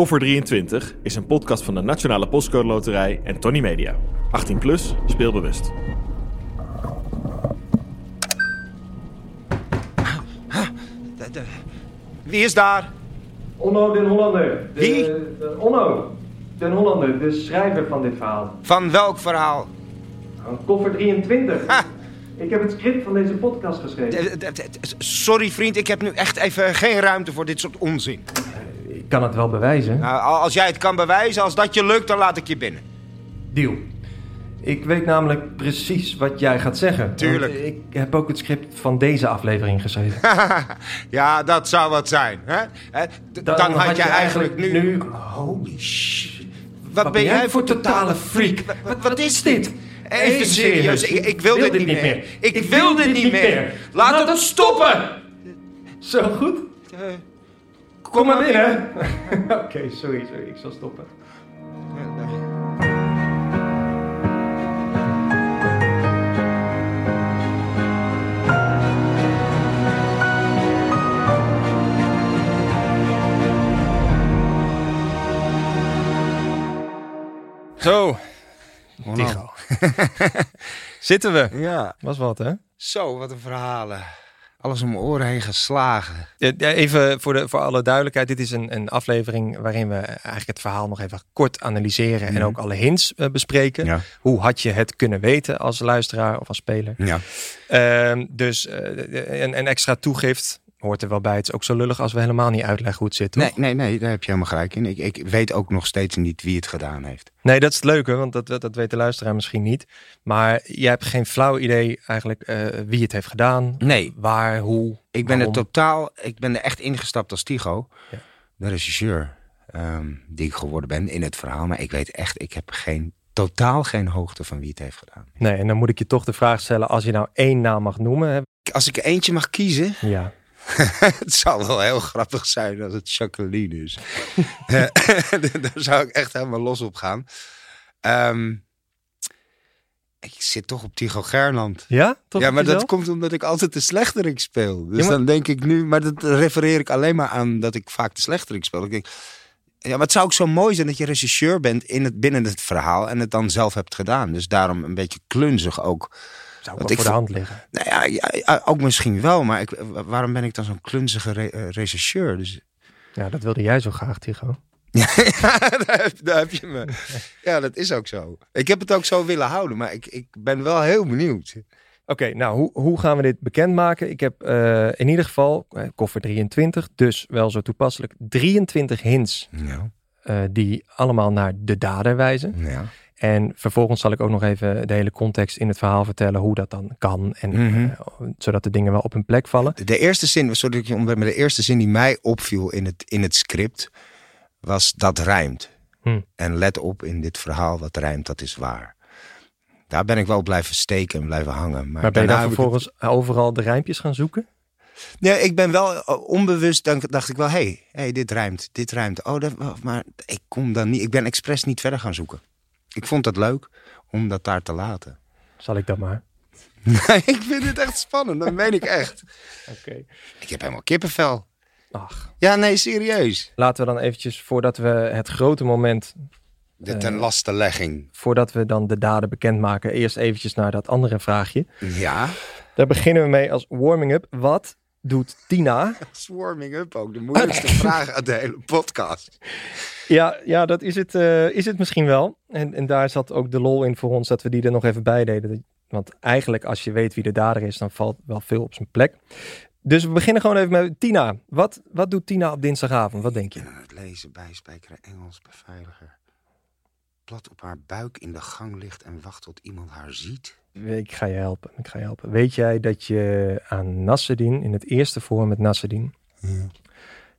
Koffer 23 is een podcast van de Nationale Postcode Loterij en Tony Media. 18 plus, speelbewust. De- de- Wie is daar? Onno den Hollander. De, Wie? de- Onno den Hollander, de schrijver van dit verhaal. Van welk verhaal? Aan Koffer 23. Ha! Ik heb het script van deze podcast geschreven. De- de- de- de- Sorry vriend, ik heb nu echt even geen ruimte voor dit soort onzin. Ik kan het wel bewijzen. Nou, als jij het kan bewijzen, als dat je lukt, dan laat ik je binnen. Deal. Ik weet namelijk precies wat jij gaat zeggen. Tuurlijk. Want Ik heb ook het script van deze aflevering geschreven. ja, dat zou wat zijn. Hè? Hè, d- Dan, had, je eigenlijk nu... Holy shit. Wat, ben jij voor totale freak? Wat, wat, wat is dit? Even serieus, ik, ik wil, dit niet meer. Ik, wil dit niet meer. Laat het stoppen! Zo goed. Eh, Kom maar binnen. Oké, sorry, sorry. Ik zal stoppen. Zo, Tigo. Zitten we. Ja, Was wat, hè? zo, wat een verhalen. Alles om mijn oren heen geslagen. Even voor, de, voor alle duidelijkheid. Dit is een, een aflevering waarin we eigenlijk het verhaal nog even kort analyseren. En ook alle hints eh, bespreken. Ja. Hoe had je het kunnen weten als luisteraar of als speler? Ja. Ehm, dus eh, een, een extra toegift hoort er wel bij. Het is ook zo lullig als we helemaal niet uitleggen hoe het zit. toch? Nee, nee, nee, daar heb je helemaal gelijk in. Ik, ik weet ook nog steeds niet wie het gedaan heeft. Nee, dat is het leuke, want dat, dat weet de luisteraar misschien niet. Maar jij hebt geen flauw idee eigenlijk eh, wie het heeft gedaan. Nee. Waar, hoe, Ik ben er totaal, ik ben er echt ingestapt als Tigo, Ja. de regisseur ehm, die ik geworden ben in het verhaal. Maar ik weet echt, ik heb geen, totaal geen hoogte van wie het heeft gedaan. Nee, en dan moet ik je toch de vraag stellen, als je nou één naam mag noemen. Hè? Als ik eentje mag kiezen, Ja. het zou wel heel grappig zijn als het Jacqueline is. Eh, Daar zou ik echt helemaal los op gaan. Ehm, ik zit toch op Tigo Gerland. Ja? Toch ja, maar dat komt omdat ik altijd de slechterik speel. Dus Ja, maar- dan denk ik nu, maar dat refereer ik alleen maar aan dat ik vaak de slechterik speel. Ik denk, ja, maar het zou ook zo mooi zijn dat je regisseur bent in het, binnen het verhaal en het dan zelf hebt gedaan. Dus daarom een beetje klunzig ook. Zou wel ik voor de hand liggen. Nou ja, ook misschien wel, maar ik, waarom ben ik dan zo'n klunzige re- eh, regisseur? Dus, Ja, dat wilde jij zo graag, Tigo. ja, daar, heb, daar heb je me. Ja, dat is ook zo. Ik heb het ook zo willen houden, maar ik, ik ben wel heel benieuwd. Oké, nou, hoe, hoe gaan we dit bekendmaken? Ik heb eh, in ieder geval, eh, koffer 23, dus wel zo toepasselijk, 23 hints Ja, die allemaal naar de dader wijzen. ja. En vervolgens zal ik ook nog even de hele context in het verhaal vertellen hoe dat dan kan. En, Mhm. eh, zodat de dingen wel op hun plek vallen. De eerste zin, sorry, dat ik je onderbreek, maar de eerste zin die mij opviel in het, in het script was dat rijmt. Hm. En let op in dit verhaal, wat rijmt, dat is waar. Daar ben ik wel blijven steken en blijven hangen. Maar, Maar ben je vervolgens overal de rijmpjes gaan zoeken? Nee, ik ben wel eh, onbewust, dan dacht ik wel, hé, hey, hey, dit rijmt, dit rijmt. Oh, dat, maar ik kom dan niet, ik ben expres niet verder gaan zoeken. Ik vond het leuk om dat daar te laten. Zal ik dat maar? Nee, ik vind het echt spannend, dat meen ik echt. Oké. Ik heb helemaal kippenvel. Ach, Ja, nee, serieus. laten we dan eventjes, voordat we het grote moment, De ten laste legging. voordat we dan de daden bekendmaken, eerst eventjes naar dat andere vraagje. Ja. Daar beginnen we mee als warming-up. Wat doet Tina? Warming up ook. De moeilijkste vraag uit de hele podcast. Ja, ja dat is het, eh, is het misschien wel. En, en daar zat ook de lol in voor ons dat we die er nog even bij deden. Want eigenlijk als je weet wie de dader is, dan valt wel veel op zijn plek. Dus we beginnen gewoon even met Tina. Wat, wat doet Tina op dinsdagavond? Wat denk je? Het lezen, bijspijkeren, Engels, beveiliger. Plat op haar buik in de gang ligt en wacht tot iemand haar ziet. Ik ga je helpen. Ik ga je helpen. Weet jij dat je aan Nasreddin, in het eerste forum met Nasreddin,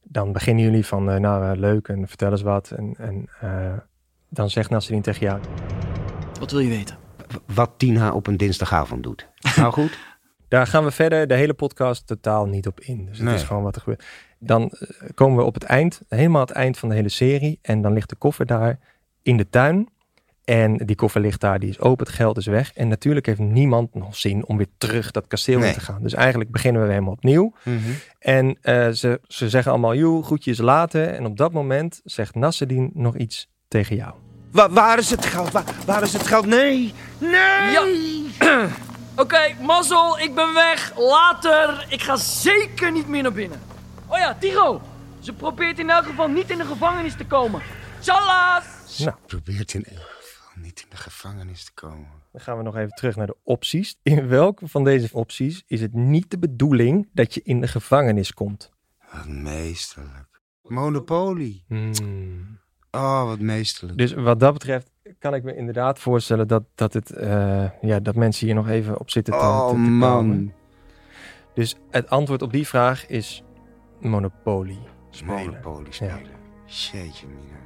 dan beginnen jullie van, eh, nou eh, leuk en vertel eens wat. En, en eh, dan zegt Nasreddin tegen jou, Wat wil je weten? Wat Tina op een dinsdagavond doet. Nou goed. Daar gaan we verder de hele podcast totaal niet op in. Dus het Nee. is gewoon wat er gebeurt. Dan komen we op het eind, helemaal het eind van de hele serie. En dan ligt de koffer daar in de tuin. En die koffer ligt daar, die is open, het geld is weg. En natuurlijk heeft niemand nog zin om weer terug dat kasteel in te gaan. Dus eigenlijk beginnen we weer helemaal opnieuw. Mhm. En eh, ze, ze zeggen allemaal, joe, groetjes later. En op dat moment zegt Nasreddin nog iets tegen jou. Wa- waar is het geld? Waar, waar is het geld? Nee! Nee! Ja. Oké, mazzel, ik ben weg. Later. Ik ga zeker niet meer naar binnen. Oh ja, Tiro. Ze probeert in elk geval niet in de gevangenis te komen. Tjallas! Nou, Probeert in elk geval niet in de gevangenis te komen. dan gaan we nog even terug naar de opties. In welke van deze opties is het niet de bedoeling dat je in de gevangenis komt? Wat meesterlijk. Monopolie. Hmm. Oh, wat meesterlijk. Dus wat dat betreft kan ik me inderdaad voorstellen dat, dat, het, eh, ja, dat mensen hier nog even op zitten te, oh, te, te komen. man. Dus het antwoord op die vraag is spelen. Monopolie spelen. Jeetje, mina.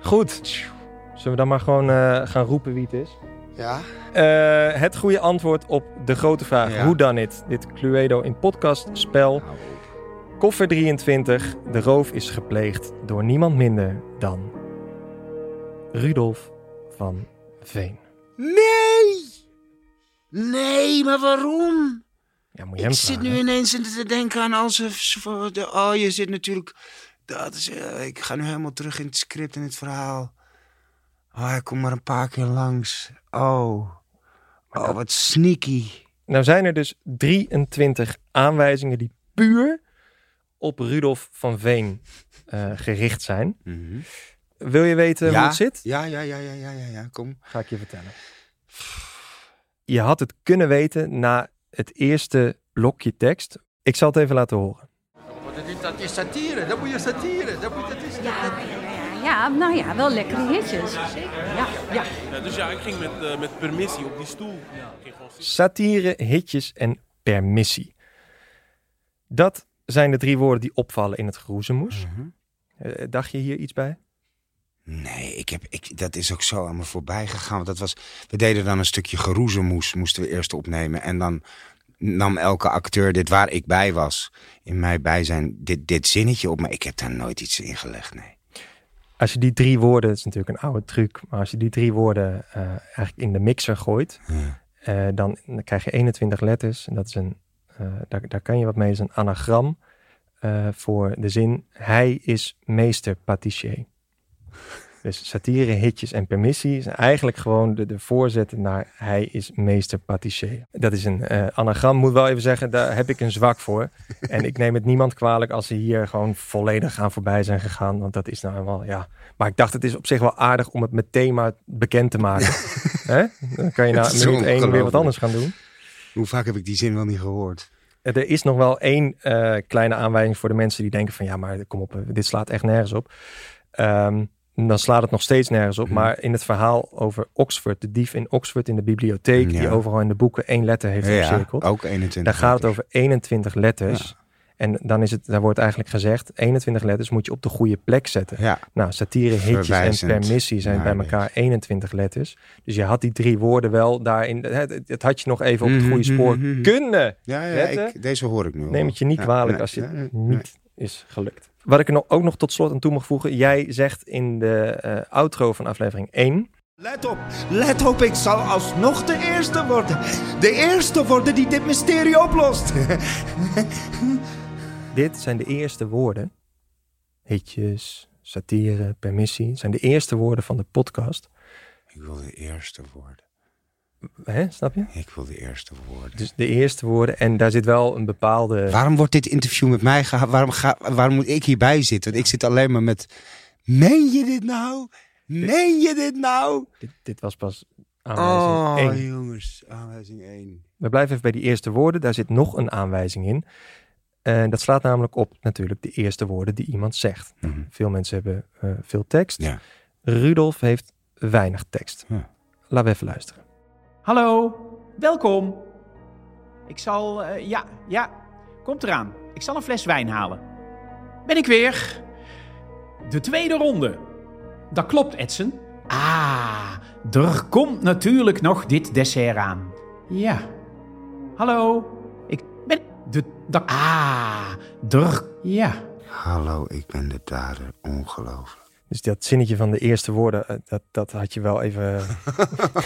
Goed. Zullen we dan maar gewoon eh, gaan roepen wie het is? Ja? Eh, het goede antwoord op de grote vraag: Ja. hoe dan it? Dit Cluedo in podcast spel. Koffer 23. De roof is gepleegd door niemand minder dan Rudolf van Veen. Nee! Nee, maar waarom? Ja, moet je hem Ik zit nu ineens te denken aan alsof... de- Oh, je zit natuurlijk... Dat is, eh, ik ga nu helemaal terug in het script en het verhaal. Oh, hij komt maar een paar keer langs. Oh. Oh, wat sneaky. Nou zijn er dus 23 aanwijzingen die puur op Rudolf van Veen eh, gericht zijn. Wil je weten ja? hoe het zit? Ja, ja, ja, ja, ja, ja, ja, kom. Ga ik je vertellen. Je had het kunnen weten na het eerste blokje tekst. Ik zal het even laten horen. Dat is satire, dat moet je satire. Dat, moet, dat is, Ja, nou ja, wel lekkere hitjes. Zeker. Ja, ja. Ja, dus ja, ik ging met, eh, met permissie op die stoel. Satire, hitjes en permissie. Dat zijn de drie woorden die opvallen in het geroezemoes. Eh, dacht je hier iets bij? Nee, ik heb, ik, dat is ook zo aan me voorbij gegaan. Want dat was, we deden dan een stukje geroezemoes, moesten we eerst opnemen. En dan nam elke acteur dit waar ik bij was, in mij bijzijn, dit, dit zinnetje op. Maar ik heb daar nooit iets in gelegd, nee. Als je die drie woorden, het is natuurlijk een oude truc, maar als je die drie woorden eh, eigenlijk in de mixer gooit, Ja. eh, dan, dan krijg je 21 letters. En dat is een, eh, daar, daar kan je wat mee, is een anagram voor de zin, hij is meester patissier. Dus satire, hitjes en permissie is eigenlijk gewoon de, de voorzet naar hij is meester patissier. Dat is een eh, anagram, moet wel even zeggen, daar heb ik een zwak voor. En ik neem het niemand kwalijk als ze hier gewoon volledig aan voorbij zijn gegaan. Want dat is nou wel, ja. Maar ik dacht, het is op zich wel aardig om het met thema bekend te maken. Hè? Dan kan je na is minuut één weer wat anders gaan doen. Hoe vaak heb ik die zin wel niet gehoord? Eh, Er is nog wel één eh, kleine aanwijzing voor de mensen die denken van ja, maar kom op, dit slaat echt nergens op. Ehm, dan slaat het nog steeds nergens op. Mhm. Maar in het verhaal over Oxford, de dief in Oxford in de bibliotheek, die overal in de boeken één letter heeft Ja, omcirkeld. ook 21. Daar gaat het over 21 letters. En dan is het, daar wordt eigenlijk gezegd, 21 letters moet je op de goede plek zetten. Ja, Nou, satire, hitjes en permissie zijn bij elkaar 21 letters. Dus je had die drie woorden wel daarin. Het, het had je nog even op het goede spoor mhm, mhm. kunnen. ja, ja ik, deze hoor ik nu. Neem het je niet kwalijk als je het niet is gelukt. Wat ik er nog, ook nog tot slot aan toe mag voegen. Jij zegt in de eh, outro van aflevering 1. Let op, let op, ik zal alsnog de eerste worden. De eerste worden die dit mysterie oplost. Dit zijn de eerste woorden. Hitjes, satire, permissie. Zijn de eerste woorden van de podcast. Ik wil de eerste worden. Hè, snap je? Ik wil de eerste worden. Dus de eerste woorden. En daar zit wel een bepaalde... Waarom wordt dit interview met mij gehaald? Waarom, ga, waarom moet ik hierbij zitten? Want ik zit alleen maar met... Meen je dit nou? Meen je dit nou? Dit, dit was pas aanwijzing Oh, 1. jongens. Aanwijzing 1. We blijven even bij die eerste woorden. Daar zit nog een aanwijzing in. En dat slaat namelijk op natuurlijk de eerste woorden die iemand zegt. Mhm. Veel mensen hebben eh, veel tekst. Ja. Rudolf heeft weinig tekst. Ja. Laten we even luisteren. Hallo, welkom. Ik zal, eh, ja, ja, komt eraan. Ik zal een fles wijn halen. Ben ik weer? De tweede ronde. Dat klopt, Edson. Ah, er komt natuurlijk nog dit dessert aan. Ja. Hallo, ik ben de, dat, ah, er, ja. Hallo, ik ben de dader. Ongelooflijk. Dus dat zinnetje van de eerste woorden, eh, dat, dat had je wel even...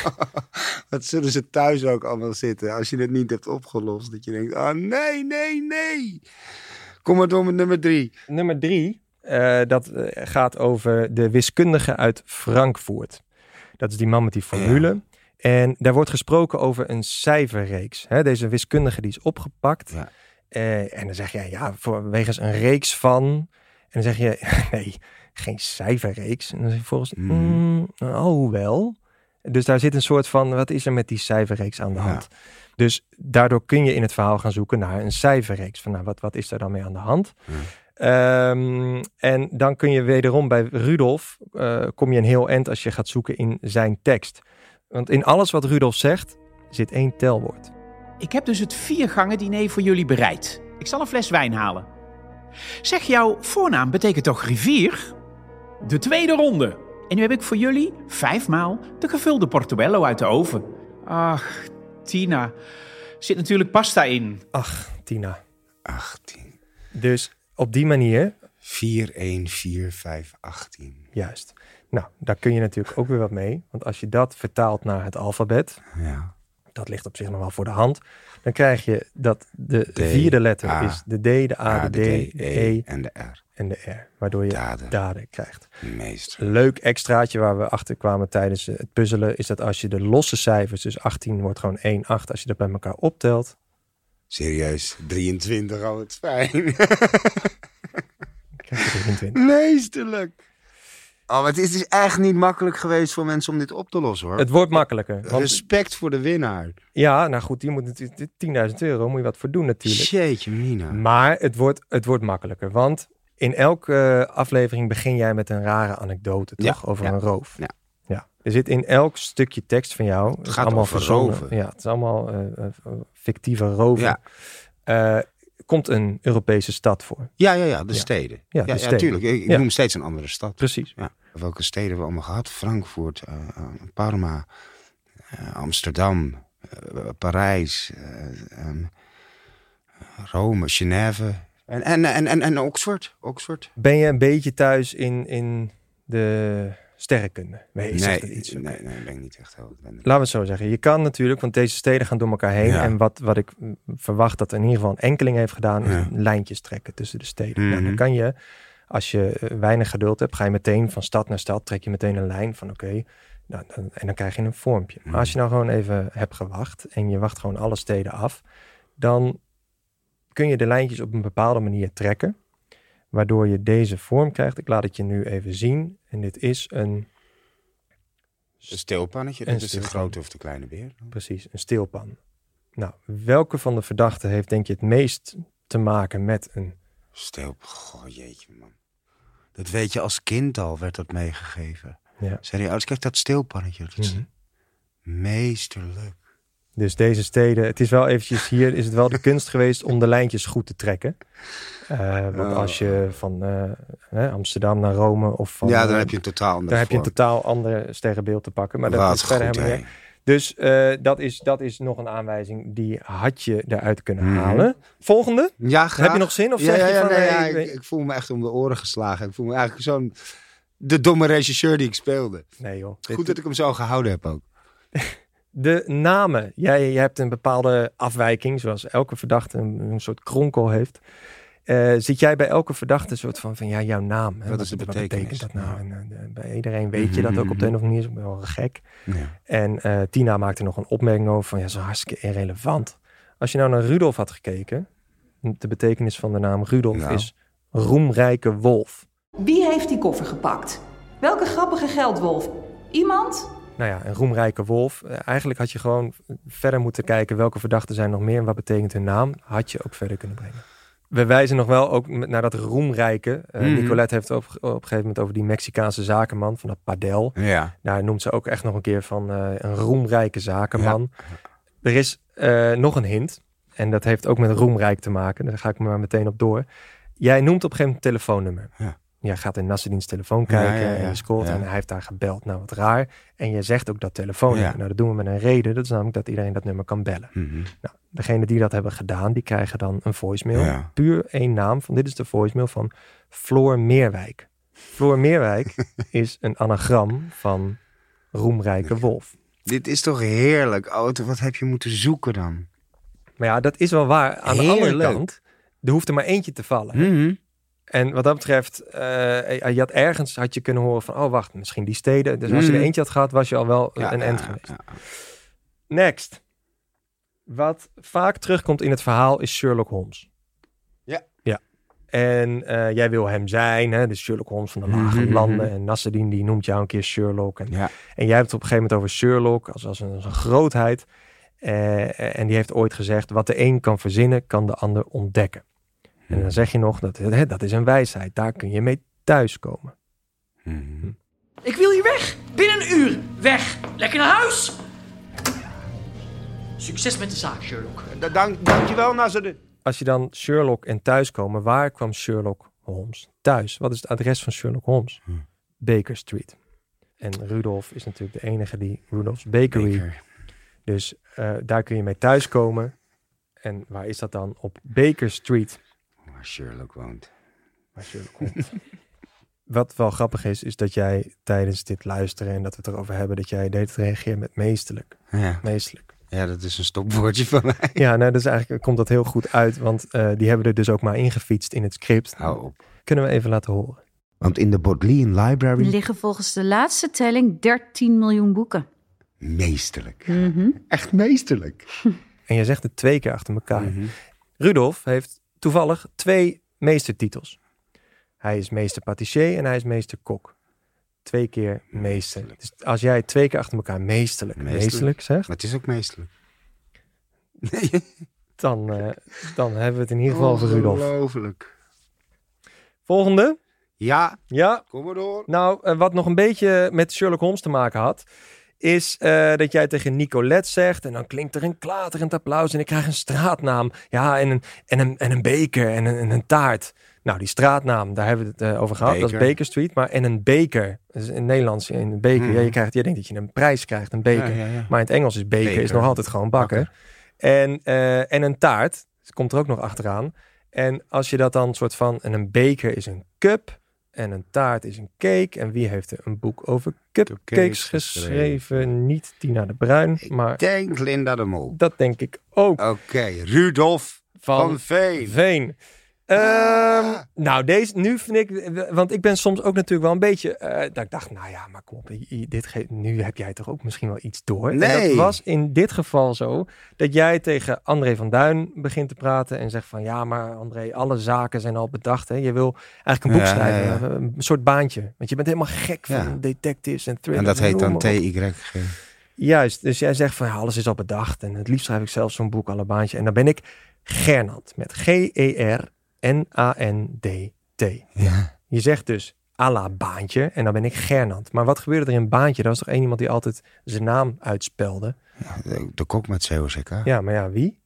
Wat zullen ze thuis ook allemaal zitten als je het niet hebt opgelost? Dat je denkt, ah nee, nee, nee. Kom maar door met nummer drie. Nummer drie, eh, dat eh, gaat over de wiskundige uit Frankfurt. Dat is die man met die formule. En daar wordt gesproken over een cijferreeks. Hè? Deze wiskundige die is opgepakt. Eh, en dan zeg je, ja, voor, wegens een reeks van... En dan zeg je, nee, geen cijferreeks. En dan zeg je volgens, mm, oh wel. Dus daar zit een soort van, wat is er met die cijferreeks aan de hand? Dus daardoor kun je in het verhaal gaan zoeken naar een cijferreeks. Van nou, wat, wat is er dan mee aan de hand? Ehm, en dan kun je wederom bij Rudolf, eh, kom je een heel eind als je gaat zoeken in zijn tekst. Want in alles wat Rudolf zegt, zit één telwoord. Ik heb dus het viergangen diner voor jullie bereid. Ik zal een fles wijn halen. Zeg, jouw voornaam betekent toch rivier? De tweede ronde. En nu heb ik voor jullie vijfmaal de gevulde portobello uit de oven. Ach, Tina. Zit natuurlijk pasta in. Ach, Tina. 18. Dus op die manier. 4, 1, 4, 5, 18. Juist. Nou, daar kun je natuurlijk ook weer wat mee. Want als je dat vertaalt naar het alfabet. Ja. Dat ligt op zich nog wel voor de hand. Dan krijg je dat de vierde letter A, is de D, de A, A, de D, de E en de R. En de R. Waardoor je Daden. daden krijgt. Meester. Leuk extraatje waar we achter kwamen tijdens het puzzelen. Is dat als je de losse cijfers, dus 18 wordt gewoon 1, 8. Als je dat bij elkaar optelt. Serieus, 23, oh het fijn. krijg je 23. Meesterlijk. Oh, maar het is dus echt niet makkelijk geweest voor mensen om dit op te lossen hoor. Het wordt makkelijker. Want, Respect voor de winnaar. ja, nou goed, die moet natuurlijk 10.000 euro, moet je wat voor doen natuurlijk. Jeetje mina. Maar het wordt, het wordt makkelijker, want in elke eh, aflevering begin jij met een rare anekdote, toch? Ja, over ja, een roof. ja. ja. Er zit in elk stukje tekst van jou. Het, gaat allemaal over. Ja, het is allemaal eh, eh, fictieve roven. Ja. Komt een Europese stad voor. Ja, ja, ja, de Ja. steden. Ja, Ja, de ja, steden. tuurlijk. Ik, noem steeds een andere stad. Precies. Ja. Welke steden we allemaal gehad? Frankfurt, eh, eh, Parma, eh, Amsterdam, Parijs, eh, ehm, Rome, Genève en, en, en, en, en Oxford. Oxford. Ben je een beetje thuis in, in de sterrenkunde? Nee, nee, iets. nee, nee, ben ik niet echt heel. Laten we het zo zeggen. Je kan natuurlijk, want deze steden gaan door elkaar heen. Ja. En wat, wat ik mm, verwacht dat in ieder geval een enkeling heeft gedaan, is Ja. lijntjes trekken tussen de steden. Nou, dan Mhm. kan je, als je eh, weinig geduld hebt, ga je meteen van stad naar stad, trek je meteen een lijn van oké. nou, en dan krijg je een vormpje. Maar als je nou gewoon even hebt gewacht en je wacht gewoon alle steden af, dan kun je de lijntjes op een bepaalde manier trekken, waardoor je deze vorm krijgt. Ik laat het je nu even zien. En dit is een Een steelpannetje, dat is de grote of de kleine beer. Precies, een steelpan. Nou, welke van de verdachten heeft denk je het meest te maken met een... Steel, goh, jeetje man. Dat weet je als kind al, werd dat meegegeven. Ja. Zei die ouders, kijk dat steelpannetje. Dat is Mhm. meesterlijk. Dus deze steden, het is wel eventjes hier, is het wel de kunst geweest om de lijntjes goed te trekken. Eh, want Oh. als je van eh, Amsterdam naar Rome of van... ja, dan eh, heb je een totaal ander Daar heb je een totaal ander sterrenbeeld te pakken. Maar dat Wat is verder goed, helemaal. Dus eh, dat, is, dat is nog een aanwijzing die had je eruit kunnen Mhm. halen. Volgende? Ja, graag. Heb je nog zin? Of ja, zeg ja, je van... nee, eh, ja, ik ik, voel me echt om de oren geslagen. Ik voel me eigenlijk zo'n... De domme regisseur die ik speelde. nee joh. Dit- Goed dat ik hem zo gehouden heb ook. De namen. Jij, jij hebt een bepaalde afwijking, zoals elke verdachte een, een soort kronkel heeft. Eh, zit jij bij elke verdachte een soort van, van ja, jouw naam? Hè? Wat is de wat betekenis? betekent dat nou? En, eh, bij iedereen weet je dat ook op de een of andere manier. is wel gek. Ja. En eh, Tina maakte nog een opmerking over van, ja, zo hartstikke irrelevant. Als je nou naar Rudolf had gekeken, de betekenis van de naam Rudolf is roemrijke wolf. Wie heeft die koffer gepakt? Welke grappige geldwolf? Iemand? Nou ja, een roemrijke wolf. Eigenlijk had je gewoon verder moeten kijken welke verdachten zijn nog meer en wat betekent hun naam. Had je ook verder kunnen brengen. We wijzen nog wel ook naar dat roemrijke. Eh, Mhm. Nicolette heeft op, op een gegeven moment over die Mexicaanse zakenman van dat padel. Ja. Daar noemt ze ook echt nog een keer van eh, een roemrijke zakenman. Er is eh, nog een hint. En dat heeft ook met roemrijk te maken. Daar ga ik maar meteen op door. Jij noemt op een gegeven moment een telefoonnummer. Ja. Jij gaat in Nasseddin's telefoon kijken Ja, en je scrolt en hij heeft daar gebeld. Nou, wat raar. En je zegt ook dat telefoonnummer. Nou, dat doen we met een reden. Dat is namelijk dat iedereen dat nummer kan bellen. Nou, degene die dat hebben gedaan, die krijgen dan een voicemail. Ja. Puur één naam van dit is de voicemail van Floor Meerwijk. Floor Meerwijk is een anagram van roemrijke wolf. Dit is toch heerlijk, Auto. Wat heb je moeten zoeken dan? Maar ja, dat is wel waar. Aan de andere kant, er hoeft er maar eentje te vallen. Mhm. En wat dat betreft, eh, je had ergens had je kunnen horen van, oh wacht, misschien die steden. Dus als je er Mhm. eentje had gehad, was je al wel Ja, een end ja, geweest. ja. Next. Wat vaak terugkomt in het verhaal is Sherlock Holmes. Ja. Ja. En eh, jij wil hem zijn, hè? dus Sherlock Holmes van de lage Mhm, landen. mhm. En Nasreddin die noemt jou een keer Sherlock. En, Ja. en jij hebt het op een gegeven moment over Sherlock als, als, een, als een grootheid. Eh, en die heeft ooit gezegd, wat de een kan verzinnen, kan de ander ontdekken. En dan zeg je nog, dat, hè, dat is een wijsheid, daar kun je mee thuiskomen. Mhm. Ik wil hier weg. Binnen een uur. Weg. Lekker naar huis. Succes met de zaak, Sherlock. Da- Dank, dankjewel, Nazareth. Als je dan Sherlock en thuiskomen, waar kwam Sherlock Holmes thuis? Wat is het adres van Sherlock Holmes? Hm. Baker Street. En Rudolf is natuurlijk de enige die Rudolf's Bakery. Baker. Dus eh, daar kun je mee thuiskomen. En waar is dat dan? Op Baker Street, Waar Sherlock woont. waar Sherlock Holmes. Wat wel grappig is, is dat jij tijdens dit luisteren en dat we het erover hebben, dat jij deed reageren met meesterlijk. Ja. Meesterlijk. Ja, dat is een stopwoordje van mij. Ja, nou, dus eigenlijk komt dat heel goed uit, want eh, die hebben er dus ook maar ingefietst in het script. Hou op. Kunnen we even laten horen. Want in de Bodleian Er Library... liggen volgens de laatste telling 13 miljoen boeken. Meesterlijk. Mhm. Echt meesterlijk. En je zegt het twee keer achter elkaar. Mhm. Rudolf heeft toevallig twee meestertitels. Hij is meester patissier en hij is meester kok. Twee keer meester. Dus als jij twee keer achter elkaar meesterlijk, Meesterlijk. meesterlijk zegt, Maar het is ook meesterlijk. dan, eh, dan hebben we het in ieder geval over Rudolf. Ongelooflijk. Volgende. Ja, Ja, kom maar door. nou, eh, wat nog een beetje met Sherlock Holmes te maken had, is eh, dat jij tegen Nicolette zegt en dan klinkt er een klaterend applaus en ik krijg een straatnaam. Ja, en een, en een, en een beker en een, en een taart. Nou, die straatnaam, daar hebben we het eh, over gehad. Dat is Baker. Street. Maar en een beker, is in het Nederlands in een beker. Mhm. Ja, je, krijgt, je denkt dat je een prijs krijgt, een beker. Ja, ja, ja. Maar in het Engels is beker, Beker. is nog altijd gewoon bakken. En, eh, en een taart, dat komt er ook nog achteraan. En als je dat dan soort van, en een beker is een cup en een taart is een cake. En wie heeft er een boek over cupcakes geschreven? Niet Tina de Bruin, maar Denk Linda de Mol. dat denk ik ook. Oké, Rudolf Van van Veen. Veen. Ehm, nou, deze, nu vind ik, want ik ben soms ook natuurlijk wel een beetje, eh, dat ik dacht, nou ja, maar kom op, dit ge- nu heb jij toch ook misschien wel iets door. En dat Nee. was in dit geval zo, dat jij tegen André van Duin begint te praten en zegt van, ja, maar André, alle zaken zijn al bedacht. Hè? Je wil eigenlijk een boek Ja, schrijven, ja, een soort baantje. Want je bent helemaal gek van detectives en En thrillers. dat heet dan. TYG. Juist, dus jij zegt van ja, alles is al bedacht en het liefst schrijf ik zelf zo'n boek alle baantje. En dan ben ik Gernand met G-E-R-N-A-N-D-T. Ja. Je zegt dus à la baantje en dan ben ik Gernand. Maar wat gebeurde er in baantje? Dat was toch één iemand die altijd zijn naam uitspelde? De, de kok met COCK. Ja, maar ja, wie?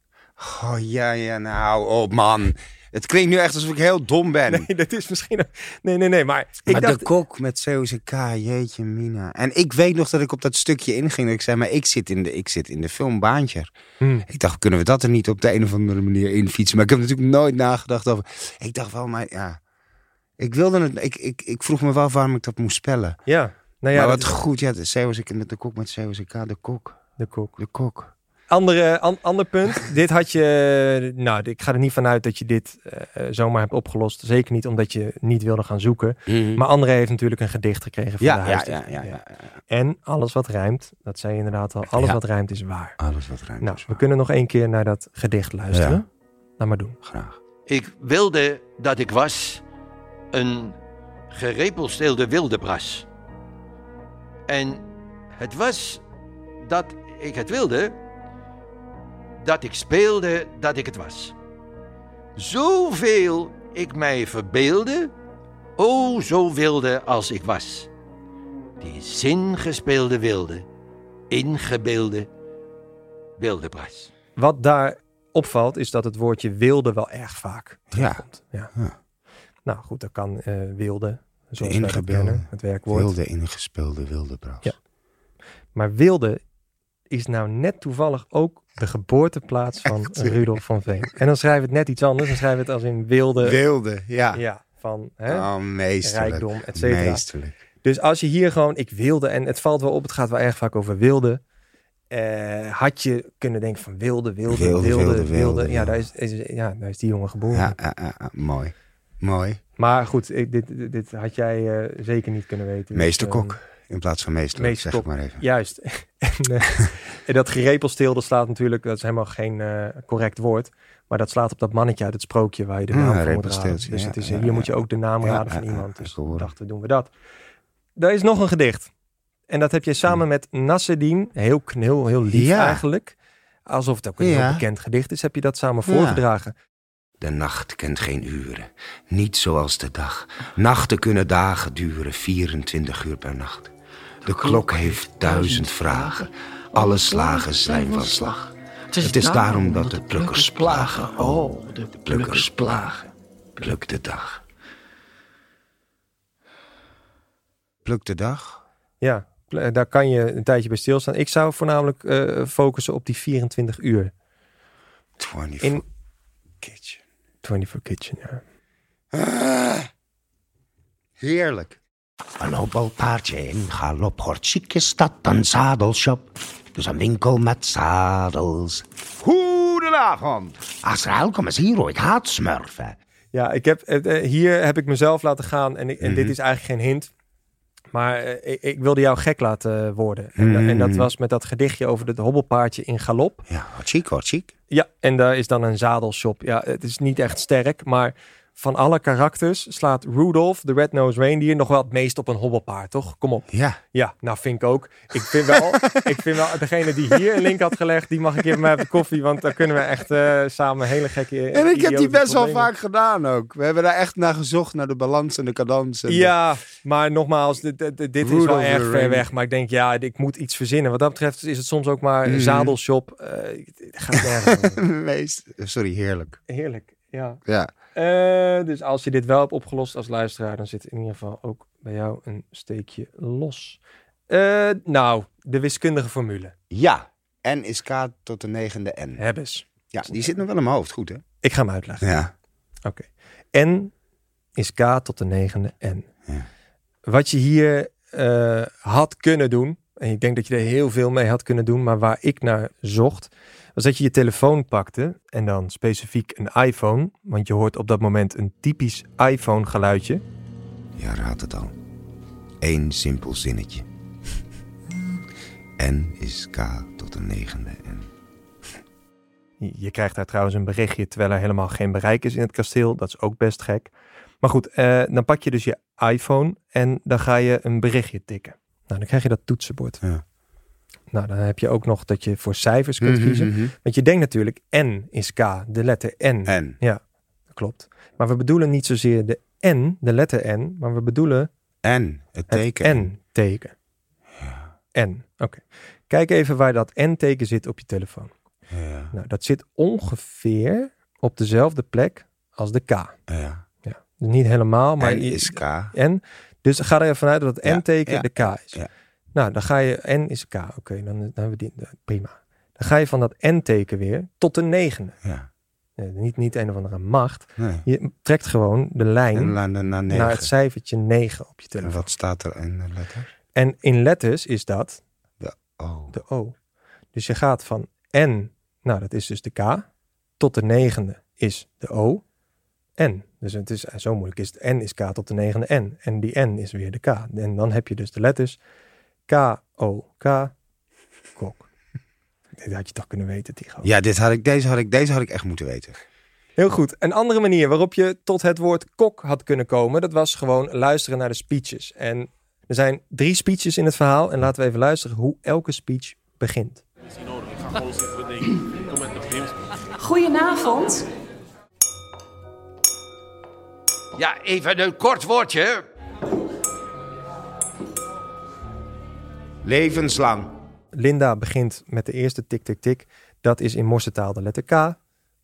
Oh ja, ja, nou, oh man. Het klinkt nu echt alsof ik heel dom ben. Nee, dat is misschien... Nee, nee, nee, maar ik maar dacht... de kok met COCK, jeetje mina. En ik weet nog dat ik op dat stukje inging. Dat ik zei, maar ik zit in de, ik zit in de film Baantje. Hmm. Ik dacht, kunnen we dat er niet op de een of andere manier in fietsen? Maar ik heb natuurlijk nooit nagedacht over... Ik dacht wel, maar ja... Ik wilde het... Ik, ik, ik vroeg me wel waarom ik dat moest spellen. Ja, nou ja, maar wat goed, ja, de, COCK, de kok met COCK, de kok. de kok. De kok. Andere, an- ander punt. dit had je. Nou, ik ga er niet vanuit dat je dit eh, zomaar hebt opgelost. Zeker niet omdat je niet wilde gaan zoeken. Maar André heeft natuurlijk een gedicht gekregen van de Ja, ja, ja, ja, ja, En alles wat rijmt, dat zei je inderdaad al. Alles Ja. wat rijmt is waar. Alles wat ruimte Nou, is we waar. kunnen nog één keer naar dat gedicht luisteren. Ja. Laat maar doen. Graag. Ik wilde dat ik was een gerepelsteelde wildebras. En het was dat ik het wilde, dat ik speelde dat ik het was. Zoveel ik mij verbeelde, o zo wilde als ik was. Die zingespeelde wilde, ingebeelde wildebras. Wat daar opvalt, is dat het woordje wilde wel erg vaak Ja. terugkomt. Ja. Ja. Nou goed, dat kan eh, wilde, De zoals ingebeelde, kennen, het werkwoord. wilde ingespeelde wildebras. Ja. Maar Wilde is nou net toevallig ook de geboorteplaats van Rudolf van Veen. En dan schrijven we het net iets anders. Dan schrijven we het als in Wilde. Wilde, ja. Ja, van hè, Oh, meesterlijk. rijkdom, et cetera. Meesterlijk. Dus als je hier gewoon, ik wilde, en het valt wel op, het gaat wel erg vaak over wilde. eh, had je kunnen denken van wilde, wilde, wilde, Wilde, wilde. wilde, wilde, ja, daar is, is, ja, daar is die jongen geboren. Ja, ja, ja, ja, mooi. Mooi. Maar goed, ik, dit, dit, dit had jij eh, zeker niet kunnen weten. Dus, Meester eh, Kok. In plaats van meester, Meester zeg maar even. Juist. en, eh, en dat gerepelsteel, dat slaat natuurlijk, dat is helemaal geen eh, correct woord. Maar dat slaat op dat mannetje uit het sprookje waar je de Ja, naam voor moet raden. Dus ja, het is, ja, hier ja, moet je ook de naam Ja, raden van ja, ja, iemand. Dus gehoord. dachten, doen we dat. Er is nog een gedicht. En dat heb je samen met Nasseddin, heel, kn- heel, heel lief Ja. eigenlijk. Alsof het ook een Ja. heel bekend gedicht is, heb je dat samen Ja. voorgedragen. De nacht kent geen uren, niet zoals de dag. Nachten kunnen dagen duren, 24 uur per nacht. De klok heeft duizend vragen, alle slagen zijn van slag. Het is daarom dat de plukkers plagen, oh, de plukkers plagen. Pluk de dag. Pluk de dag? Ja, pl- daar kan je een tijdje bij stilstaan. Ik zou voornamelijk eh, focussen op die 24 uur. 24 In Kitchen. 24 Kitchen, ja. Ah, heerlijk. Een hobbelpaardje in galop hoort chic is dat een zadelshop. Dus een winkel met zadels. Goedenavond. Azrael, kom eens hier, hoor. ik haat smurfen. Ja, ik heb, eh, eh, hier heb ik mezelf laten gaan en, ik, en dit Mhm. is eigenlijk geen hint. Maar eh, ik, ik wilde jou gek laten worden. En, da- en dat Mhm. was met dat gedichtje over het hobbelpaardje in galop. Ja, wat chic, wat chic. Ja, en daar is dan een zadelshop. Ja, het is niet echt sterk, maar van alle karakters slaat Rudolph, de Red-Nosed Reindeer, nog wel het meest op een hobbelpaard, toch? Kom op. Ja. Ja, nou vind ik ook. Ik vind wel, ik vind wel degene die hier een link had gelegd, die mag ik even met koffie, want dan kunnen we echt eh, samen hele gekke En ik heb die best wel vaak gedaan ook. We hebben daar echt naar gezocht, naar de balans en de cadans. En de- Ja, maar nogmaals, dit, dit, dit is wel erg ver weg. Maar ik denk, ja, ik moet iets verzinnen. Wat dat betreft is het soms ook maar een Mhm. zadelshop. Eh, gaat. Meest, sorry, heerlijk. Heerlijk, ja. Ja. Eh, dus als je dit wel hebt opgelost als luisteraar, dan zit in ieder geval ook bij jou een steekje los. Eh, nou, de wiskundige formule. Ja, N is K tot de negende N. Hebbes. Ja, die zit nog wel in mijn hoofd, goed hè? Ik ga hem uitleggen. Ja. Oké. N is K tot de negende N. Wat je hier eh, had kunnen doen, en ik denk dat je er heel veel mee had kunnen doen, maar waar ik naar zocht, was dat je je telefoon pakte en dan specifiek een iPhone, want je hoort op dat moment een typisch iPhone geluidje. Ja, raad het al. Eén simpel zinnetje. N is K tot de negende N. Je je krijgt daar trouwens een berichtje terwijl er helemaal geen bereik is in het kasteel. Dat is ook best gek. Maar goed, eh, dan pak je dus je iPhone en dan ga je een berichtje tikken. Nou, dan krijg je dat toetsenbord. Ja. Nou, dan heb je ook nog dat je voor cijfers kunt Mhm, kiezen. mhm. Want je denkt natuurlijk, N is K, de letter N. N. Ja, dat klopt. Maar we bedoelen niet zozeer de N, de letter N, maar we bedoelen N, het teken. N-teken. N, oké. Kijk even waar dat N-teken zit op je telefoon. Ja. Nou, dat zit ongeveer op dezelfde plek als de K. Ja. Ja, niet helemaal, maar... N is K. N. Dus ga er even uit dat het N-teken de K is. Nou, dan ga je... N is K. Oké, dan, dan hebben we die... Prima. Dan ga je van dat N-teken weer tot de negende. Ja. Nee, niet, niet een of andere macht. Nee. Je trekt gewoon de lijn En naar, het cijfertje 9 op je En telefoon. wat staat er in de letter? En in letters is dat De O. de O. Dus je gaat van N, nou dat is dus de K, tot de negende is de O, N. Dus het is zo moeilijk is het N is K tot de negende N. En die N is weer de K. En dan heb je dus de letters K, O, K, kok. Dit had je toch kunnen weten, Tigo. Ja, dit had ik, deze, had ik, deze had ik echt moeten weten. Heel goed. Een andere manier waarop je tot het woord kok had kunnen komen, dat was gewoon luisteren naar de speeches. En er zijn drie speeches in het verhaal. En laten we even luisteren hoe elke speech begint. is Ja, even een kort woordje. Levenslang. Linda begint met de eerste tik, tik, tik. Dat is in morsetaal de letter K.